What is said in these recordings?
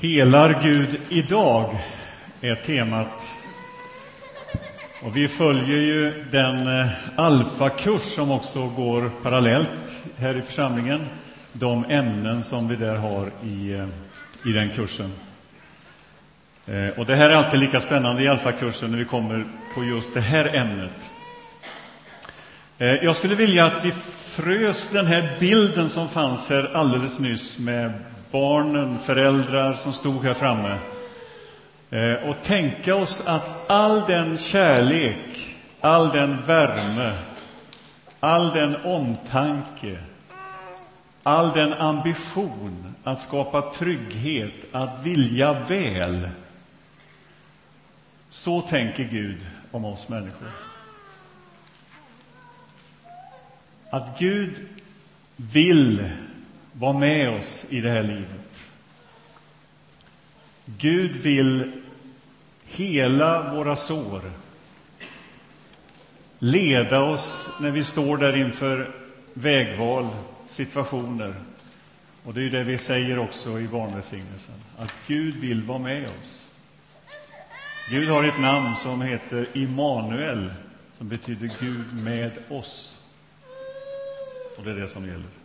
Helar Gud idag är temat. Och vi följer ju den eh, alfakurs som också går parallellt här i församlingen. De ämnen som vi där har i, eh, i den kursen. Eh, och det här är alltid lika spännande i alfakursen när vi kommer på just det här ämnet. Jag skulle vilja att vi frös den här bilden som fanns här alldeles nyss med barnen, föräldrar som stod här framme. Eh, och tänka oss att all den kärlek, all den värme, all den omtanke, all den ambition att skapa trygghet, att vilja väl. Så tänker Gud om oss människor. Att Gud vill vara med oss i det här livet. Gud vill hela våra sår. Leda oss när vi står där inför vägval, situationer. Och det är det vi säger också i barnvälsignelsen, att Gud vill vara med oss. Gud har ett namn som heter Immanuel, som betyder Gud med oss. Och det är det som gäller.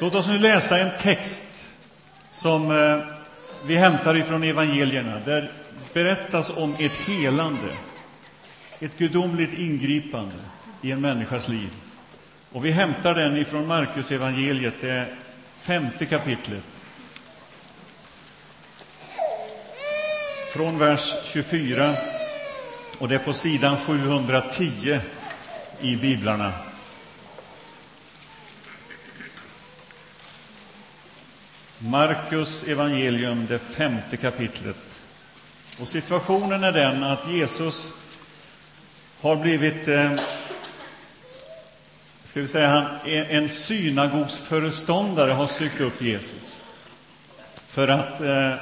Låt oss nu läsa en text som eh, vi hämtar ifrån evangelierna. Där berättas om ett helande, ett gudomligt ingripande i en människas liv. Och vi hämtar den ifrån Markus evangeliet, det femte kapitlet. Från vers 24, och det är på sidan 710 i biblarna. Markus evangelium, det femte kapitlet. Och situationen är den att Jesus har blivit, eh, ska vi säga, han, en synagogsföreståndare har sökt upp Jesus för att eh,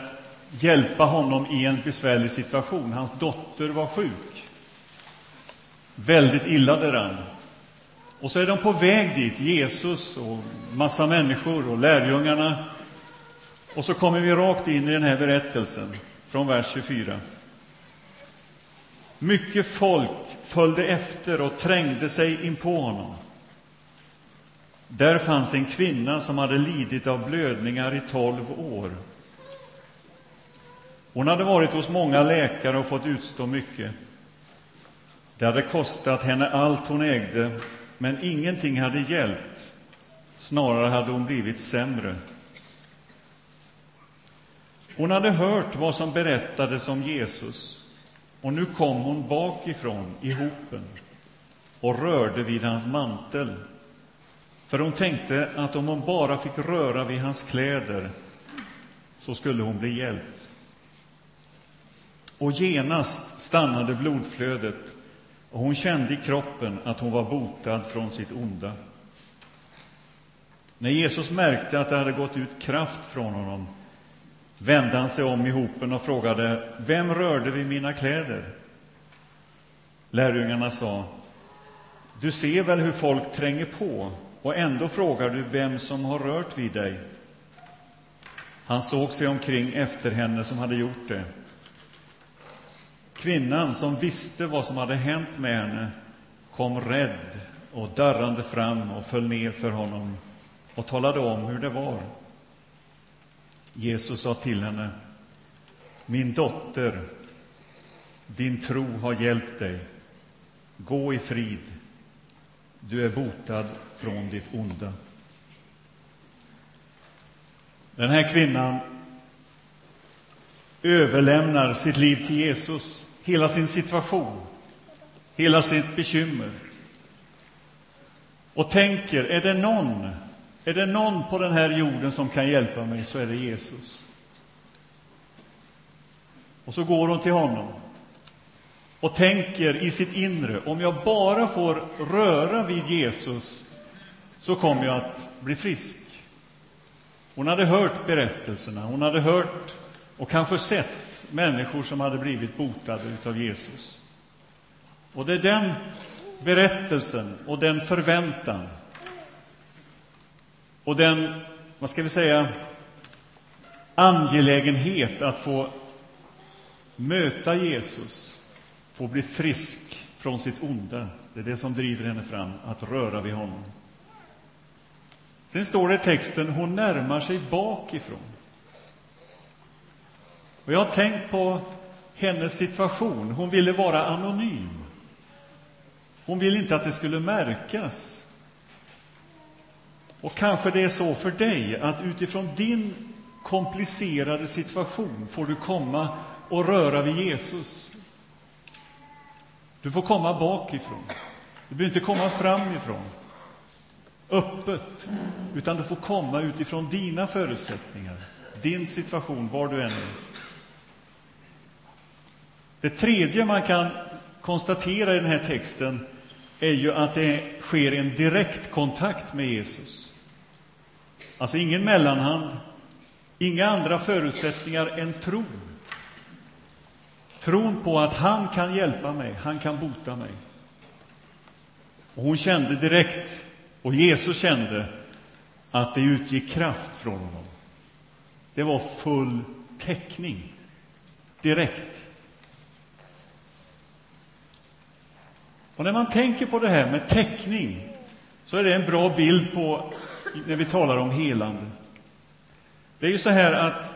hjälpa honom i en besvärlig situation. Hans dotter var sjuk, väldigt illa däran. Och så är de på väg dit, Jesus och massa människor och lärjungarna och så kommer vi rakt in i den här berättelsen från vers 24. Mycket folk följde efter och trängde sig in på honom. Där fanns en kvinna som hade lidit av blödningar i tolv år. Hon hade varit hos många läkare och fått utstå mycket. Det hade kostat henne allt hon ägde, men ingenting hade hjälpt. Snarare hade hon blivit sämre. Hon hade hört vad som berättades om Jesus och nu kom hon bakifrån i hopen och rörde vid hans mantel. För hon tänkte att om hon bara fick röra vid hans kläder så skulle hon bli hjälpt. Och genast stannade blodflödet och hon kände i kroppen att hon var botad från sitt onda. När Jesus märkte att det hade gått ut kraft från honom vände han sig om i hopen och frågade Vem rörde vid mina kläder? Lärjungarna sa Du ser väl hur folk tränger på och ändå frågar du vem som har rört vid dig. Han såg sig omkring efter henne som hade gjort det. Kvinnan som visste vad som hade hänt med henne kom rädd och darrande fram och föll ner för honom och talade om hur det var. Jesus sa till henne, min dotter, din tro har hjälpt dig. Gå i frid. Du är botad från ditt onda. Den här kvinnan överlämnar sitt liv till Jesus, hela sin situation, hela sitt bekymmer. Och tänker, är det någon är det någon på den här jorden som kan hjälpa mig så är det Jesus. Och så går hon till honom och tänker i sitt inre, om jag bara får röra vid Jesus så kommer jag att bli frisk. Hon hade hört berättelserna, hon hade hört och kanske sett människor som hade blivit botade av Jesus. Och det är den berättelsen och den förväntan och den, vad ska vi säga, angelägenhet att få möta Jesus, få bli frisk från sitt onda. Det är det som driver henne fram, att röra vid honom. Sen står det i texten, hon närmar sig bakifrån. Och jag har tänkt på hennes situation. Hon ville vara anonym. Hon ville inte att det skulle märkas. Och kanske det är så för dig att utifrån din komplicerade situation får du komma och röra vid Jesus. Du får komma bakifrån. Du behöver inte komma framifrån, öppet, utan du får komma utifrån dina förutsättningar, din situation, var du än är. Det tredje man kan konstatera i den här texten är ju att det sker en direktkontakt med Jesus. Alltså ingen mellanhand, inga andra förutsättningar än tron. Tron på att han kan hjälpa mig, han kan bota mig. Och hon kände direkt, och Jesus kände, att det utgick kraft från honom. Det var full täckning, direkt. Och när man tänker på det här med täckning så är det en bra bild på när vi talar om helande. Det är ju så här att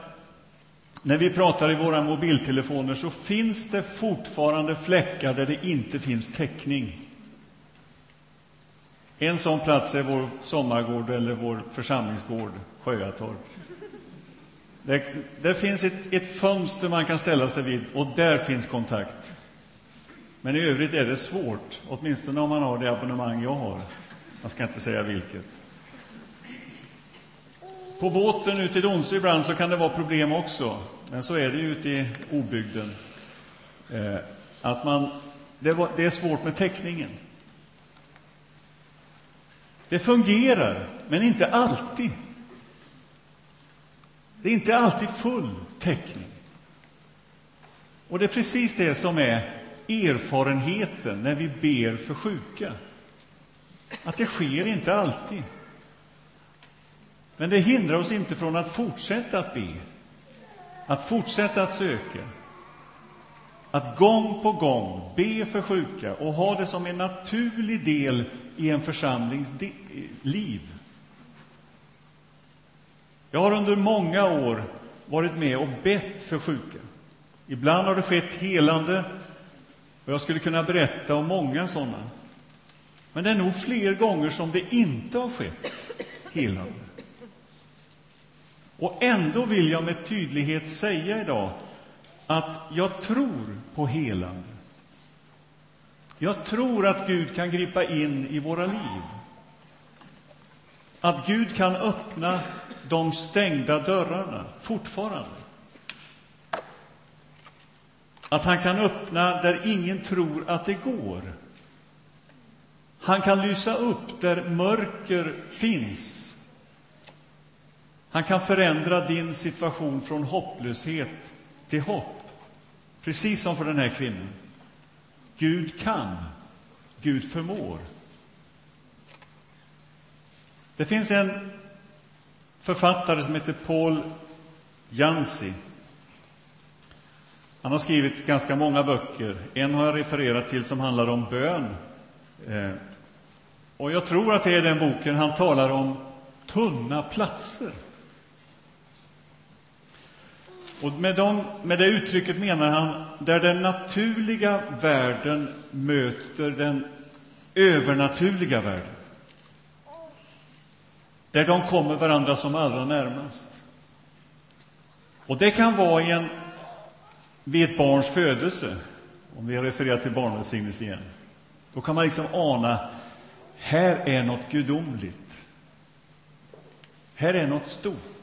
när vi pratar i våra mobiltelefoner så finns det fortfarande fläckar där det inte finns täckning. En sån plats är vår sommargård eller vår församlingsgård, Sjöatorp. Där, där finns ett, ett fönster man kan ställa sig vid och där finns kontakt. Men i övrigt är det svårt, åtminstone om man har det abonnemang jag har. Jag ska inte säga vilket. På båten ut till Donsö ibland så kan det vara problem också, men så är det ju ute i obygden. Eh, att man, det, var, det är svårt med täckningen. Det fungerar, men inte alltid. Det är inte alltid full täckning. Och det är precis det som är erfarenheten när vi ber för sjuka. Att det sker inte alltid. Men det hindrar oss inte från att fortsätta att be, att fortsätta att söka, att gång på gång be för sjuka och ha det som en naturlig del i en församlings liv. Jag har under många år varit med och bett för sjuka. Ibland har det skett helande, och jag skulle kunna berätta om många sådana. Men det är nog fler gånger som det inte har skett helande. Och ändå vill jag med tydlighet säga idag att jag tror på helande. Jag tror att Gud kan gripa in i våra liv. Att Gud kan öppna de stängda dörrarna fortfarande. Att han kan öppna där ingen tror att det går. Han kan lysa upp där mörker finns. Han kan förändra din situation från hopplöshet till hopp, precis som för den här kvinnan. Gud kan, Gud förmår. Det finns en författare som heter Paul Jansi han har skrivit ganska många böcker. En har jag refererat till som handlar om bön. Eh, och jag tror att det är den boken han talar om tunna platser. Och med, dem, med det uttrycket menar han där den naturliga världen möter den övernaturliga världen. Där de kommer varandra som allra närmast. Och det kan vara i en vid ett barns födelse, om vi refererar till barnvälsignelse igen, då kan man liksom ana, här är något gudomligt. Här är något stort.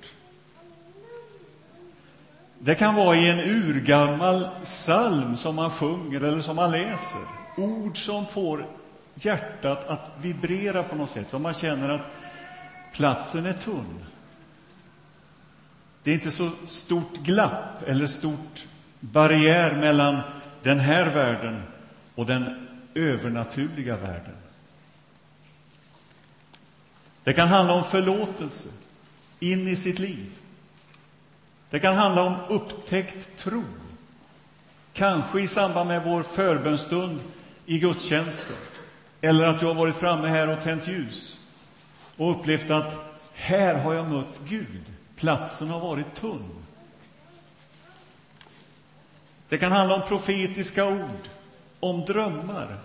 Det kan vara i en urgammal psalm som man sjunger eller som man läser. Ord som får hjärtat att vibrera på något sätt. Och man känner att platsen är tunn. Det är inte så stort glapp eller stort barriär mellan den här världen och den övernaturliga världen. Det kan handla om förlåtelse in i sitt liv. Det kan handla om upptäckt tro. Kanske i samband med vår förbönstund i gudstjänsten. Eller att du har varit framme här och tänt ljus och upplevt att här har jag mött Gud. Platsen har varit tunn. Det kan handla om profetiska ord, om drömmar.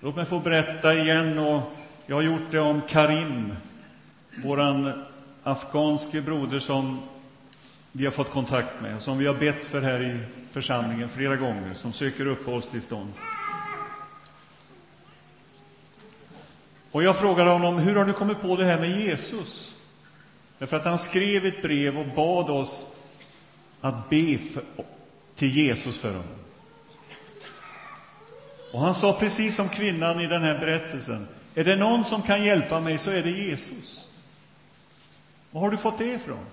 Låt mig få berätta igen, och jag har gjort det om Karim, vår afghanske broder som vi har fått kontakt med, och som vi har bett för här i församlingen flera gånger, som söker uppehållstillstånd. Och jag frågade honom, hur har du kommit på det här med Jesus? Därför att han skrev ett brev och bad oss att be för, till Jesus för honom. Och han sa precis som kvinnan i den här berättelsen, är det någon som kan hjälpa mig så är det Jesus. Var har du fått det ifrån?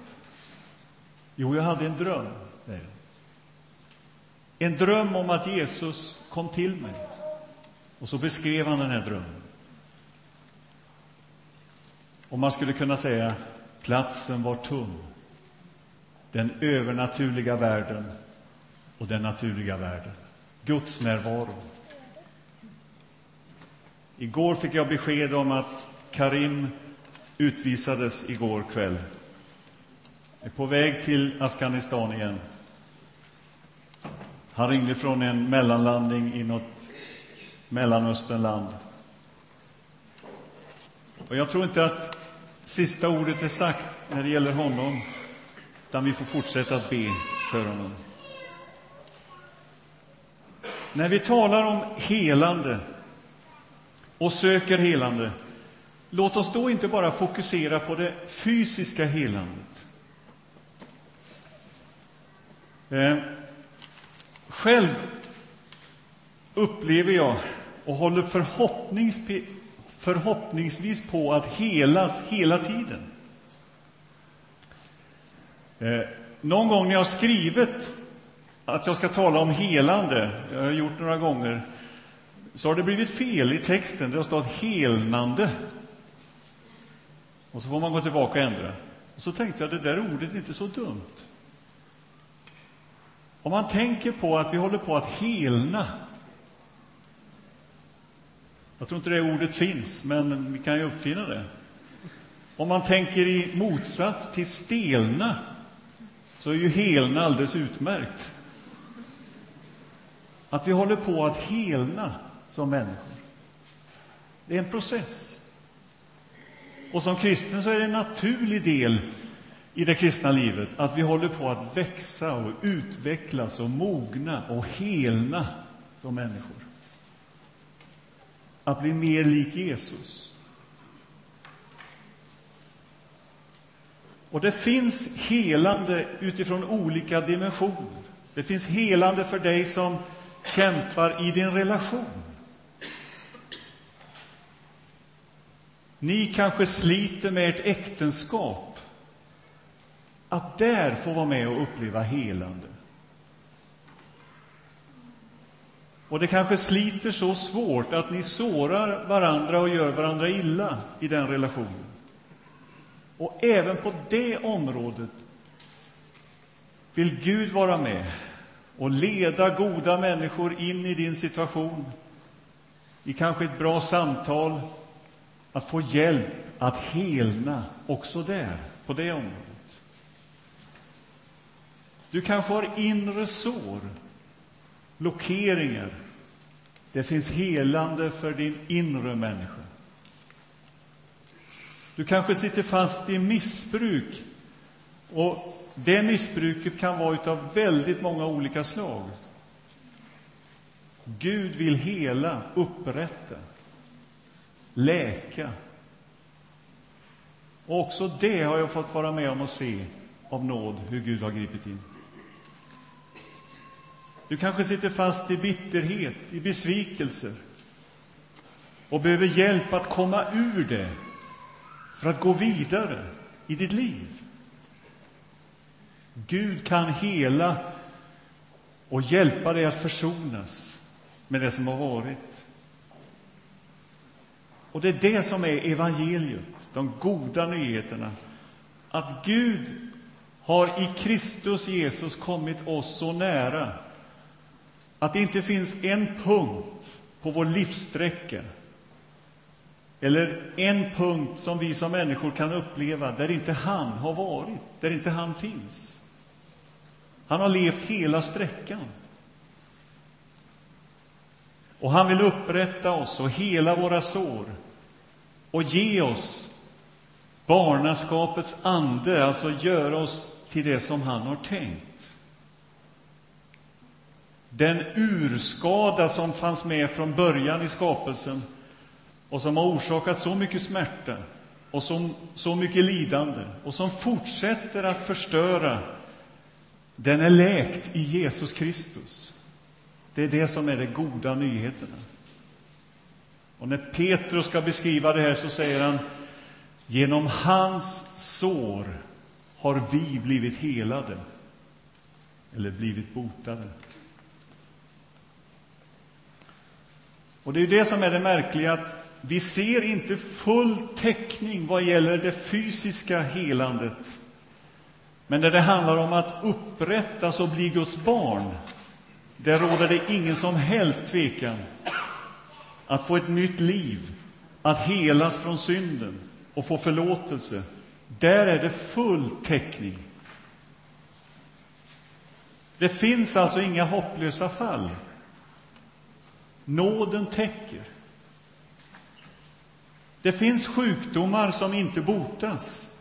Jo, jag hade en dröm. En dröm om att Jesus kom till mig. Och så beskrev han den här drömmen. Och man skulle kunna säga platsen var tom. Den övernaturliga världen och den naturliga världen. Guds närvaro. Igår fick jag besked om att Karim utvisades igår kväll. Är på väg till Afghanistan igen. Han ringde från en mellanlandning i något Mellanösternland. Och jag tror inte att sista ordet är sagt när det gäller honom, utan vi får fortsätta att be för honom. När vi talar om helande och söker helande, låt oss då inte bara fokusera på det fysiska helandet. Eh, själv upplever jag och håller förhoppnings, förhoppningsvis på att helas hela tiden. Eh, någon gång när jag har skrivit att jag ska tala om helande, jag har gjort några gånger, så har det blivit fel i texten. Det har stått helnande. Och så får man gå tillbaka och ändra. Och så tänkte jag, det där ordet är inte så dumt. Om man tänker på att vi håller på att helna. Jag tror inte det ordet finns, men vi kan ju uppfinna det. Om man tänker i motsats till stelna, så är ju helna alldeles utmärkt. Att vi håller på att helna som människor. Det är en process. Och som kristen så är det en naturlig del i det kristna livet att vi håller på att växa och utvecklas och mogna och helna som människor. Att bli mer lik Jesus. Och det finns helande utifrån olika dimensioner. Det finns helande för dig som kämpar i din relation. Ni kanske sliter med ert äktenskap. Att där få vara med och uppleva helande. Och det kanske sliter så svårt att ni sårar varandra och gör varandra illa i den relationen. Och även på det området vill Gud vara med och leda goda människor in i din situation, i kanske ett bra samtal, att få hjälp att helna också där, på det området. Du kanske har inre sår, blockeringar. Det finns helande för din inre människa. Du kanske sitter fast i missbruk. Och det missbruket kan vara av väldigt många olika slag. Gud vill hela, upprätta läka. Och också det har jag fått vara med om och se av nåd, hur Gud har gripit in. Du kanske sitter fast i bitterhet, i besvikelser och behöver hjälp att komma ur det för att gå vidare i ditt liv. Gud kan hela och hjälpa dig att försonas med det som har varit. Och det är det som är evangeliet, de goda nyheterna. att Gud har i Kristus Jesus kommit oss så nära att det inte finns en punkt på vår livssträcka eller en punkt som vi som människor kan uppleva där inte han har varit, där inte han finns. Han har levt hela sträckan. Och han vill upprätta oss och hela våra sår och ge oss barnaskapets ande, alltså göra oss till det som han har tänkt. Den urskada som fanns med från början i skapelsen och som har orsakat så mycket smärta och som, så mycket lidande och som fortsätter att förstöra, den är läkt i Jesus Kristus. Det är det som är de goda nyheterna. Och när Petrus ska beskriva det här så säger han genom hans sår har vi blivit helade eller blivit botade. Och det är det som är det märkliga, att vi ser inte full täckning vad gäller det fysiska helandet. Men när det handlar om att upprättas och bli Guds barn, där råder det ingen som helst tvekan. Att få ett nytt liv, att helas från synden och få förlåtelse, där är det full täckning. Det finns alltså inga hopplösa fall. Nåden täcker. Det finns sjukdomar som inte botas,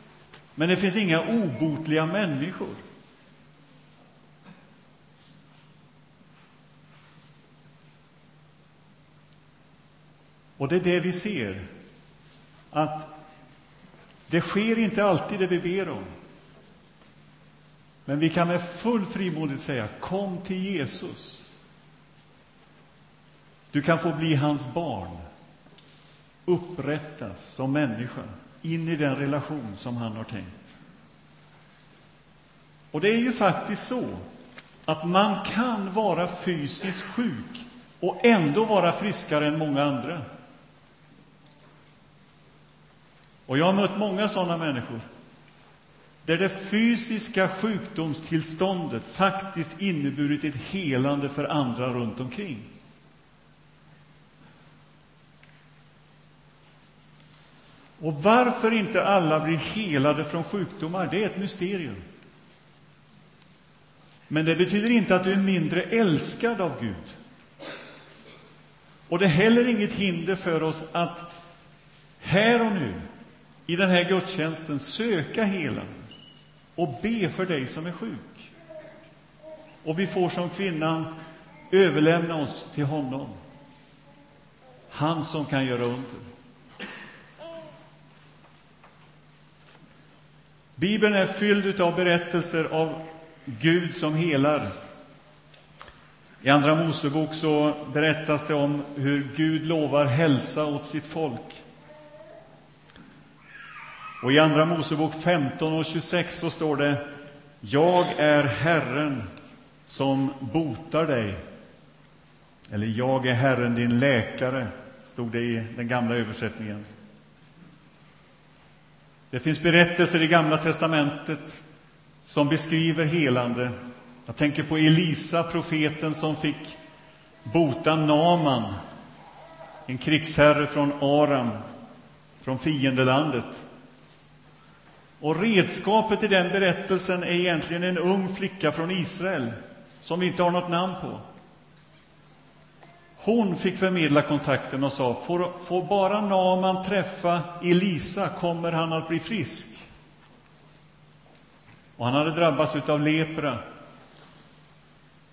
men det finns inga obotliga människor. Och det är det vi ser, att det sker inte alltid det vi ber om. Men vi kan med full frimodighet säga, kom till Jesus. Du kan få bli hans barn upprättas som människa in i den relation som han har tänkt. Och det är ju faktiskt så att man kan vara fysiskt sjuk och ändå vara friskare än många andra. Och jag har mött många sådana människor där det fysiska sjukdomstillståndet faktiskt inneburit ett helande för andra runt omkring. Och varför inte alla blir helade från sjukdomar, det är ett mysterium. Men det betyder inte att du är mindre älskad av Gud. Och det är heller inget hinder för oss att här och nu, i den här gudstjänsten, söka helen och be för dig som är sjuk. Och vi får som kvinnan överlämna oss till honom. Han som kan göra under. Bibeln är fylld av berättelser av Gud som helar. I Andra Mosebok så berättas det om hur Gud lovar hälsa åt sitt folk. Och i Andra Mosebok 15 och 26 så står det Jag är Herren som botar dig. Eller Jag är Herren din läkare, stod det i den gamla översättningen. Det finns berättelser i Gamla testamentet som beskriver helande. Jag tänker på Elisa, profeten som fick bota Naman, en krigsherre från Aram, från fiendelandet. Och redskapet i den berättelsen är egentligen en ung flicka från Israel, som vi inte har något namn på. Hon fick förmedla kontakten och sa, får, får bara Naman träffa Elisa kommer han att bli frisk. Och han hade drabbats av lepra.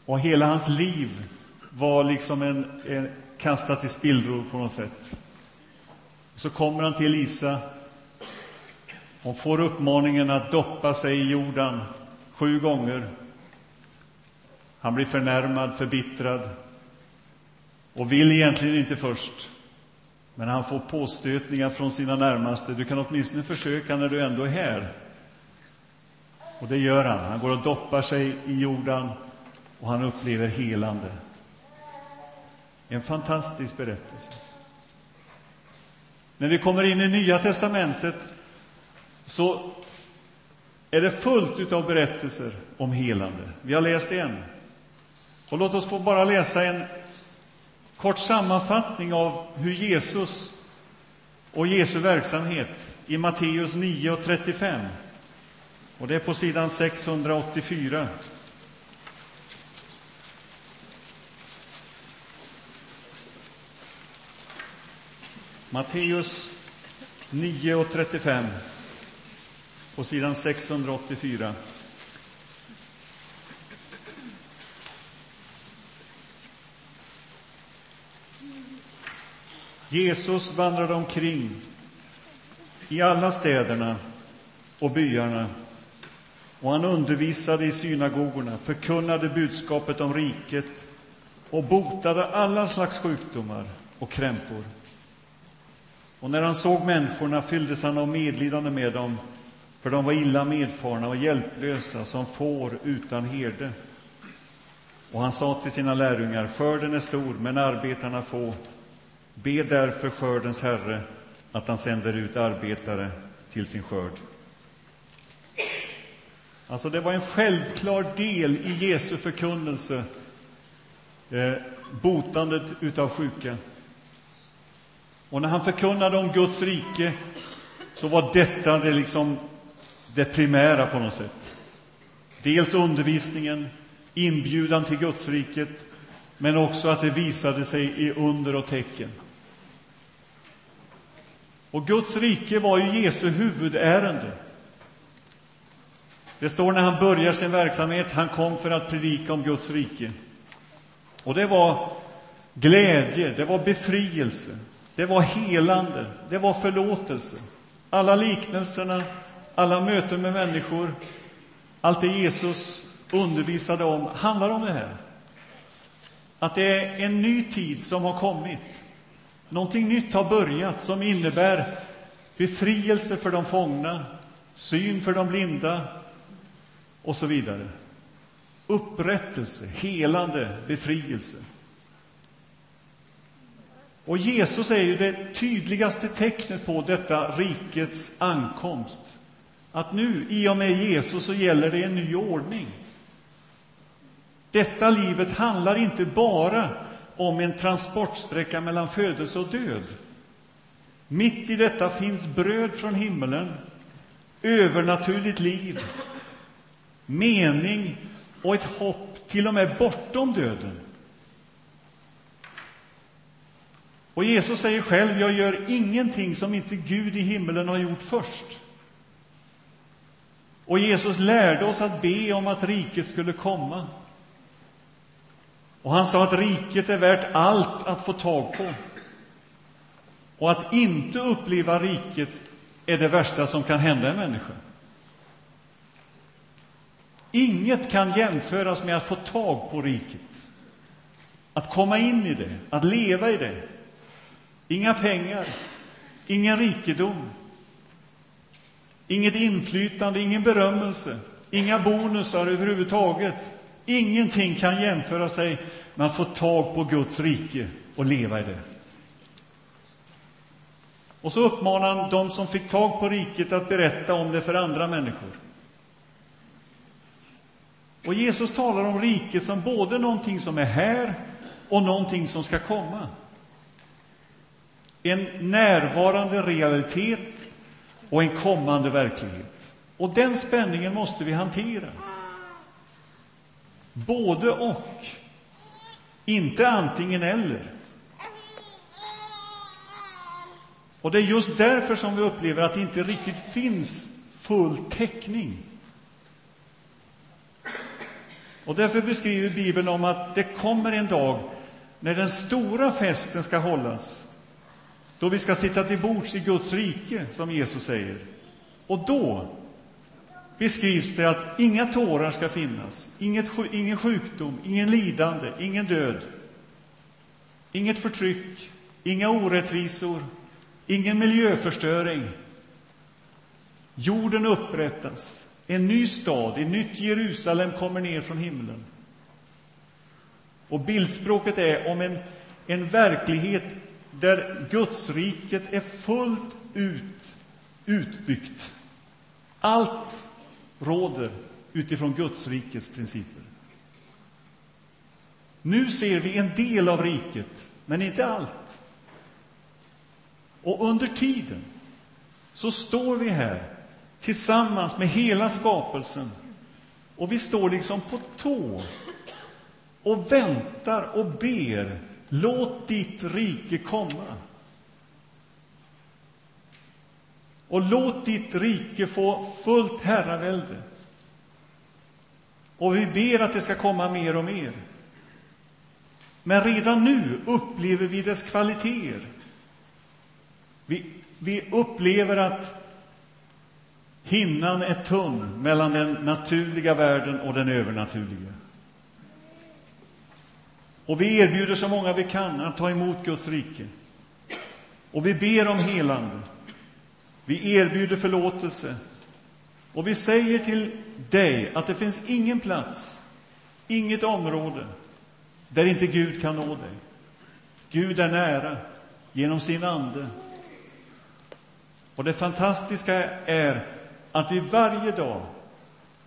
Och hela hans liv var liksom en, en kastat i spillror på något sätt. Så kommer han till Elisa. Hon får uppmaningen att doppa sig i Jordan sju gånger. Han blir förnärmad, förbittrad och vill egentligen inte först. Men han får påstötningar från sina närmaste. Du kan åtminstone försöka när du ändå är här. Och det gör han. Han går och doppar sig i Jordan och han upplever helande. En fantastisk berättelse. När vi kommer in i Nya testamentet så är det fullt av berättelser om helande. Vi har läst en. Och låt oss få bara läsa en kort sammanfattning av hur Jesus och Jesu verksamhet i Matteus 9 och 35. Och det är på sidan 684. Matteus 9 och 35 på sidan 684. Jesus vandrade omkring i alla städerna och byarna och han undervisade i synagogorna, förkunnade budskapet om riket och botade alla slags sjukdomar och krämpor. Och när han såg människorna fylldes han av medlidande med dem, för de var illa medfarna och hjälplösa som får utan herde. Och han sa till sina lärjungar, skörden är stor, men arbetarna få. Be därför skördens Herre att han sänder ut arbetare till sin skörd. Alltså, det var en självklar del i Jesu förkunnelse, eh, botandet utav sjuka. Och när han förkunnade om Guds rike så var detta det, liksom, det primära på något sätt. Dels undervisningen, inbjudan till Gudsriket, men också att det visade sig i under och tecken. Och Guds rike var ju Jesu huvudärende. Det står när han börjar sin verksamhet, han kom för att predika om Guds rike. Och det var glädje, det var befrielse, det var helande, det var förlåtelse. Alla liknelserna, alla möten med människor, allt det Jesus undervisade om handlar om det här. Att det är en ny tid som har kommit. Någonting nytt har börjat som innebär befrielse för de fångna, syn för de blinda och så vidare. Upprättelse, helande, befrielse. Och Jesus är ju det tydligaste tecknet på detta rikets ankomst. Att nu, i och med Jesus, så gäller det en ny ordning. Detta livet handlar inte bara om en transportsträcka mellan födelse och död. Mitt i detta finns bröd från himmelen, övernaturligt liv, mening och ett hopp till och med bortom döden. Och Jesus säger själv, jag gör ingenting som inte Gud i himmelen har gjort först. Och Jesus lärde oss att be om att riket skulle komma. Och han sa att riket är värt allt att få tag på. Och att inte uppleva riket är det värsta som kan hända en människa. Inget kan jämföras med att få tag på riket. Att komma in i det, att leva i det. Inga pengar, ingen rikedom, inget inflytande, ingen berömmelse, inga bonusar överhuvudtaget. Ingenting kan jämföra sig med att få tag på Guds rike och leva i det. Och så uppmanar han de som fick tag på riket att berätta om det för andra människor. Och Jesus talar om riket som både någonting som är här och någonting som ska komma. En närvarande realitet och en kommande verklighet. Och den spänningen måste vi hantera. Både och. Inte antingen eller. Och det är just därför som vi upplever att det inte riktigt finns full täckning. Och därför beskriver Bibeln om att det kommer en dag när den stora festen ska hållas, då vi ska sitta till bords i Guds rike, som Jesus säger. Och då beskrivs det att inga tårar ska finnas, inget, ingen sjukdom, ingen lidande, ingen död, inget förtryck, inga orättvisor, ingen miljöförstöring. Jorden upprättas, en ny stad, ett nytt Jerusalem kommer ner från himlen. Och bildspråket är om en, en verklighet där Gudsriket är fullt ut utbyggt. Allt råder utifrån Guds rikets principer. Nu ser vi en del av riket, men inte allt. Och under tiden så står vi här tillsammans med hela skapelsen och vi står liksom på tå och väntar och ber. Låt ditt rike komma. Och låt ditt rike få fullt herravälde. Och vi ber att det ska komma mer och mer. Men redan nu upplever vi dess kvaliteter. Vi, vi upplever att hinnan är tunn mellan den naturliga världen och den övernaturliga. Och vi erbjuder så många vi kan att ta emot Guds rike. Och vi ber om helande. Vi erbjuder förlåtelse. Och vi säger till dig att det finns ingen plats, inget område där inte Gud kan nå dig. Gud är nära genom sin ande. Och det fantastiska är att vi varje dag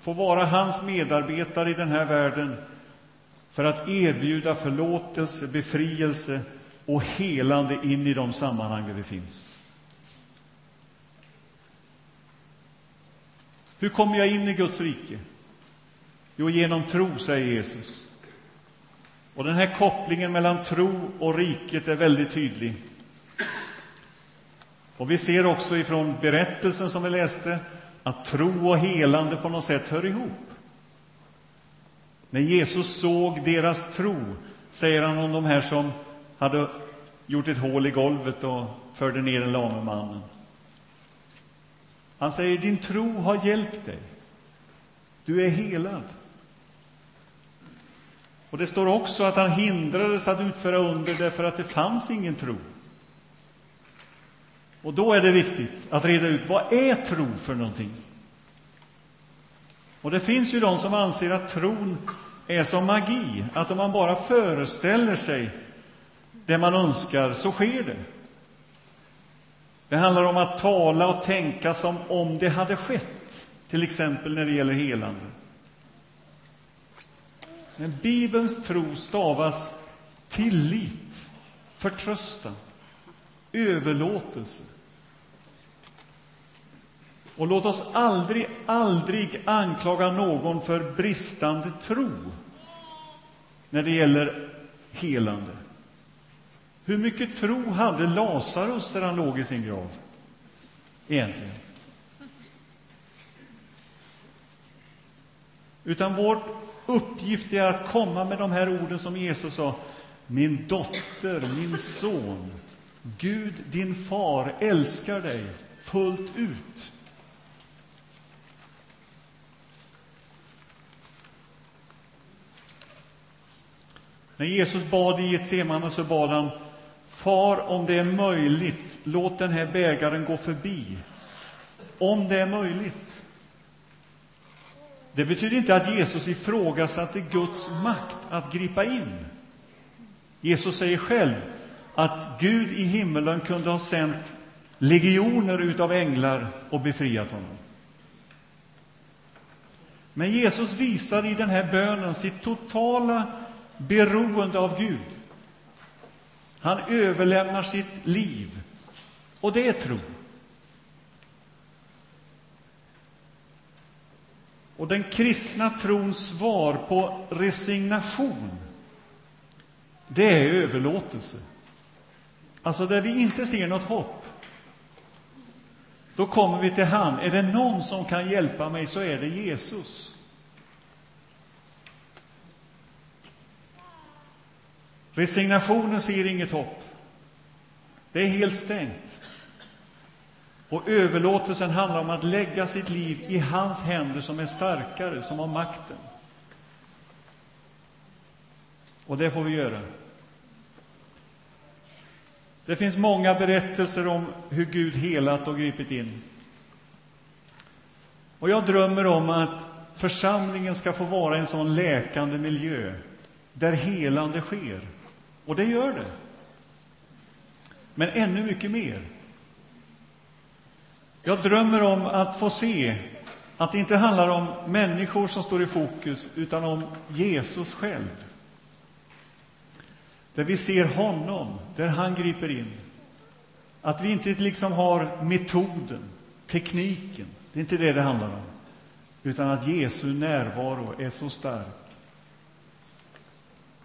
får vara hans medarbetare i den här världen för att erbjuda förlåtelse, befrielse och helande in i de sammanhang där vi finns. Hur kommer jag in i Guds rike? Jo, genom tro, säger Jesus. Och den här kopplingen mellan tro och riket är väldigt tydlig. Och vi ser också ifrån berättelsen som vi läste att tro och helande på något sätt hör ihop. När Jesus såg deras tro, säger han om de här som hade gjort ett hål i golvet och förde ner den lame mannen. Han säger, din tro har hjälpt dig. Du är helad. Och det står också att han hindrades att utföra under därför att det fanns ingen tro. Och då är det viktigt att reda ut vad är tro för någonting. Och det finns ju de som anser att tron är som magi, att om man bara föreställer sig det man önskar så sker det. Det handlar om att tala och tänka som om det hade skett, till exempel när det gäller helande. Men Bibelns tro stavas tillit, förtröstan, överlåtelse. Och låt oss aldrig, aldrig anklaga någon för bristande tro när det gäller helande. Hur mycket tro hade Lazarus där han låg i sin grav? Egentligen. Utan vår uppgift är att komma med de här orden som Jesus sa. Min dotter, min son, Gud, din far, älskar dig fullt ut. När Jesus bad i Getsemane så bad han Far, om det är möjligt, låt den här bägaren gå förbi. Om det är möjligt. Det betyder inte att Jesus ifrågasatte Guds makt att gripa in. Jesus säger själv att Gud i himmelen kunde ha sänt legioner utav änglar och befriat honom. Men Jesus visar i den här bönen sitt totala beroende av Gud. Han överlämnar sitt liv, och det är tro. Och den kristna trons svar på resignation, det är överlåtelse. Alltså där vi inte ser något hopp. Då kommer vi till han. Är det någon som kan hjälpa mig så är det Jesus. Resignationen ser inget hopp. Det är helt stängt. Och överlåtelsen handlar om att lägga sitt liv i hans händer som är starkare, som har makten. Och det får vi göra. Det finns många berättelser om hur Gud helat och gripit in. Och jag drömmer om att församlingen ska få vara en sån läkande miljö där helande sker. Och det gör det. Men ännu mycket mer. Jag drömmer om att få se att det inte handlar om människor som står i fokus, utan om Jesus själv. Där vi ser honom, där han griper in. Att vi inte liksom har metoden, tekniken. Det är inte det det handlar om. Utan att Jesu närvaro är så stark,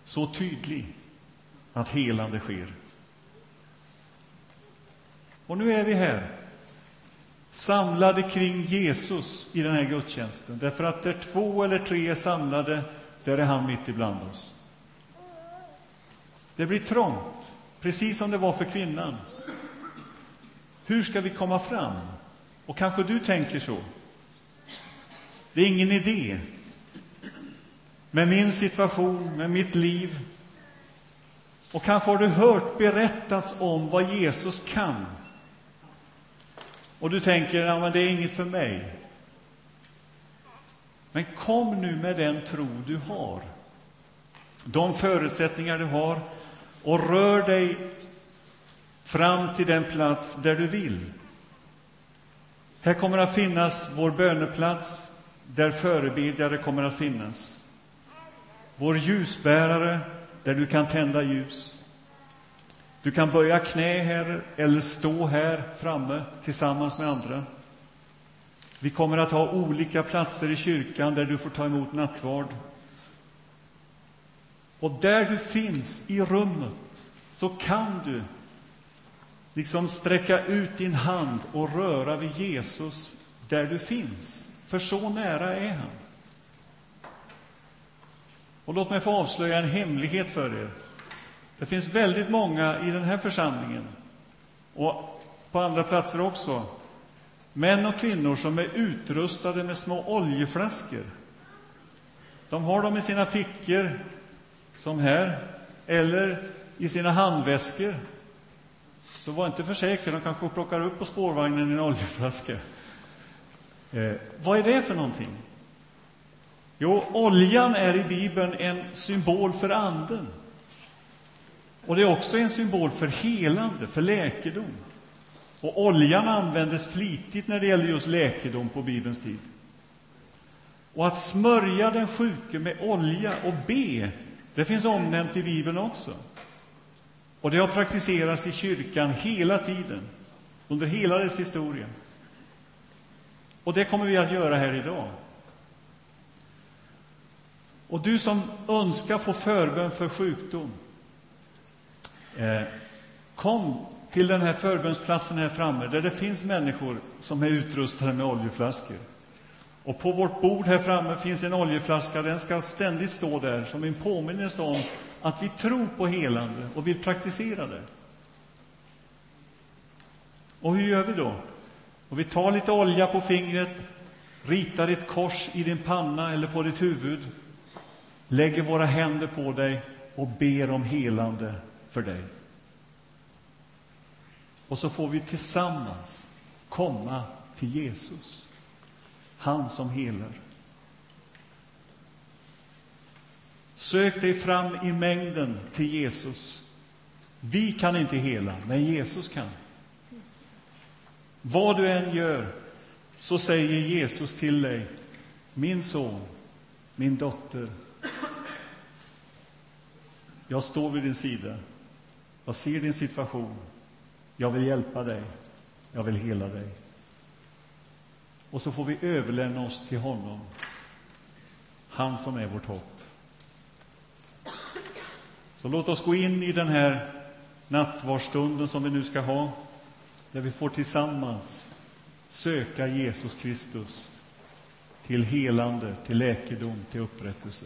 så tydlig, att helande sker. Och nu är vi här, samlade kring Jesus i den här gudstjänsten. Därför att där två eller tre är samlade, där är han mitt ibland oss. Det blir trångt, precis som det var för kvinnan. Hur ska vi komma fram? Och kanske du tänker så. Det är ingen idé. Med min situation, med mitt liv. Och kanske har du hört berättats om vad Jesus kan. Och du tänker, ja, men det är inget för mig. Men kom nu med den tro du har, de förutsättningar du har och rör dig fram till den plats där du vill. Här kommer att finnas vår böneplats, där förebedjare kommer att finnas. Vår ljusbärare, där du kan tända ljus. Du kan böja knä här eller stå här framme tillsammans med andra. Vi kommer att ha olika platser i kyrkan där du får ta emot nattvard. Och där du finns i rummet så kan du liksom sträcka ut din hand och röra vid Jesus där du finns. För så nära är han. Och låt mig få avslöja en hemlighet för er. Det finns väldigt många i den här församlingen och på andra platser också, män och kvinnor som är utrustade med små oljeflaskor. De har dem i sina fickor, som här, eller i sina handväskor. Så var inte för säker, de kanske plockar upp på spårvagnen en oljeflaska. Eh, vad är det för någonting? Jo, oljan är i Bibeln en symbol för Anden. Och det är också en symbol för helande, för läkedom. Och oljan användes flitigt när det gällde just läkedom på Bibelns tid. Och att smörja den sjuke med olja och be, det finns omnämnt i Bibeln också. Och det har praktiserats i kyrkan hela tiden, under hela dess historia. Och det kommer vi att göra här idag. Och du som önskar få förbön för sjukdom, eh, kom till den här förbönsplatsen här framme, där det finns människor som är utrustade med oljeflaskor. Och på vårt bord här framme finns en oljeflaska. Den ska ständigt stå där som en påminnelse om att vi tror på helande och vill praktisera det. Och hur gör vi då? Och vi tar lite olja på fingret, ritar ett kors i din panna eller på ditt huvud, lägger våra händer på dig och ber om helande för dig. Och så får vi tillsammans komma till Jesus, han som helar. Sök dig fram i mängden till Jesus. Vi kan inte hela, men Jesus kan. Vad du än gör, så säger Jesus till dig, min son, min dotter, jag står vid din sida. Jag ser din situation. Jag vill hjälpa dig. Jag vill hela dig. Och så får vi överlämna oss till honom, han som är vårt hopp. Så låt oss gå in i den här nattvardsstunden som vi nu ska ha, där vi får tillsammans söka Jesus Kristus till helande, till läkedom, till upprättelse.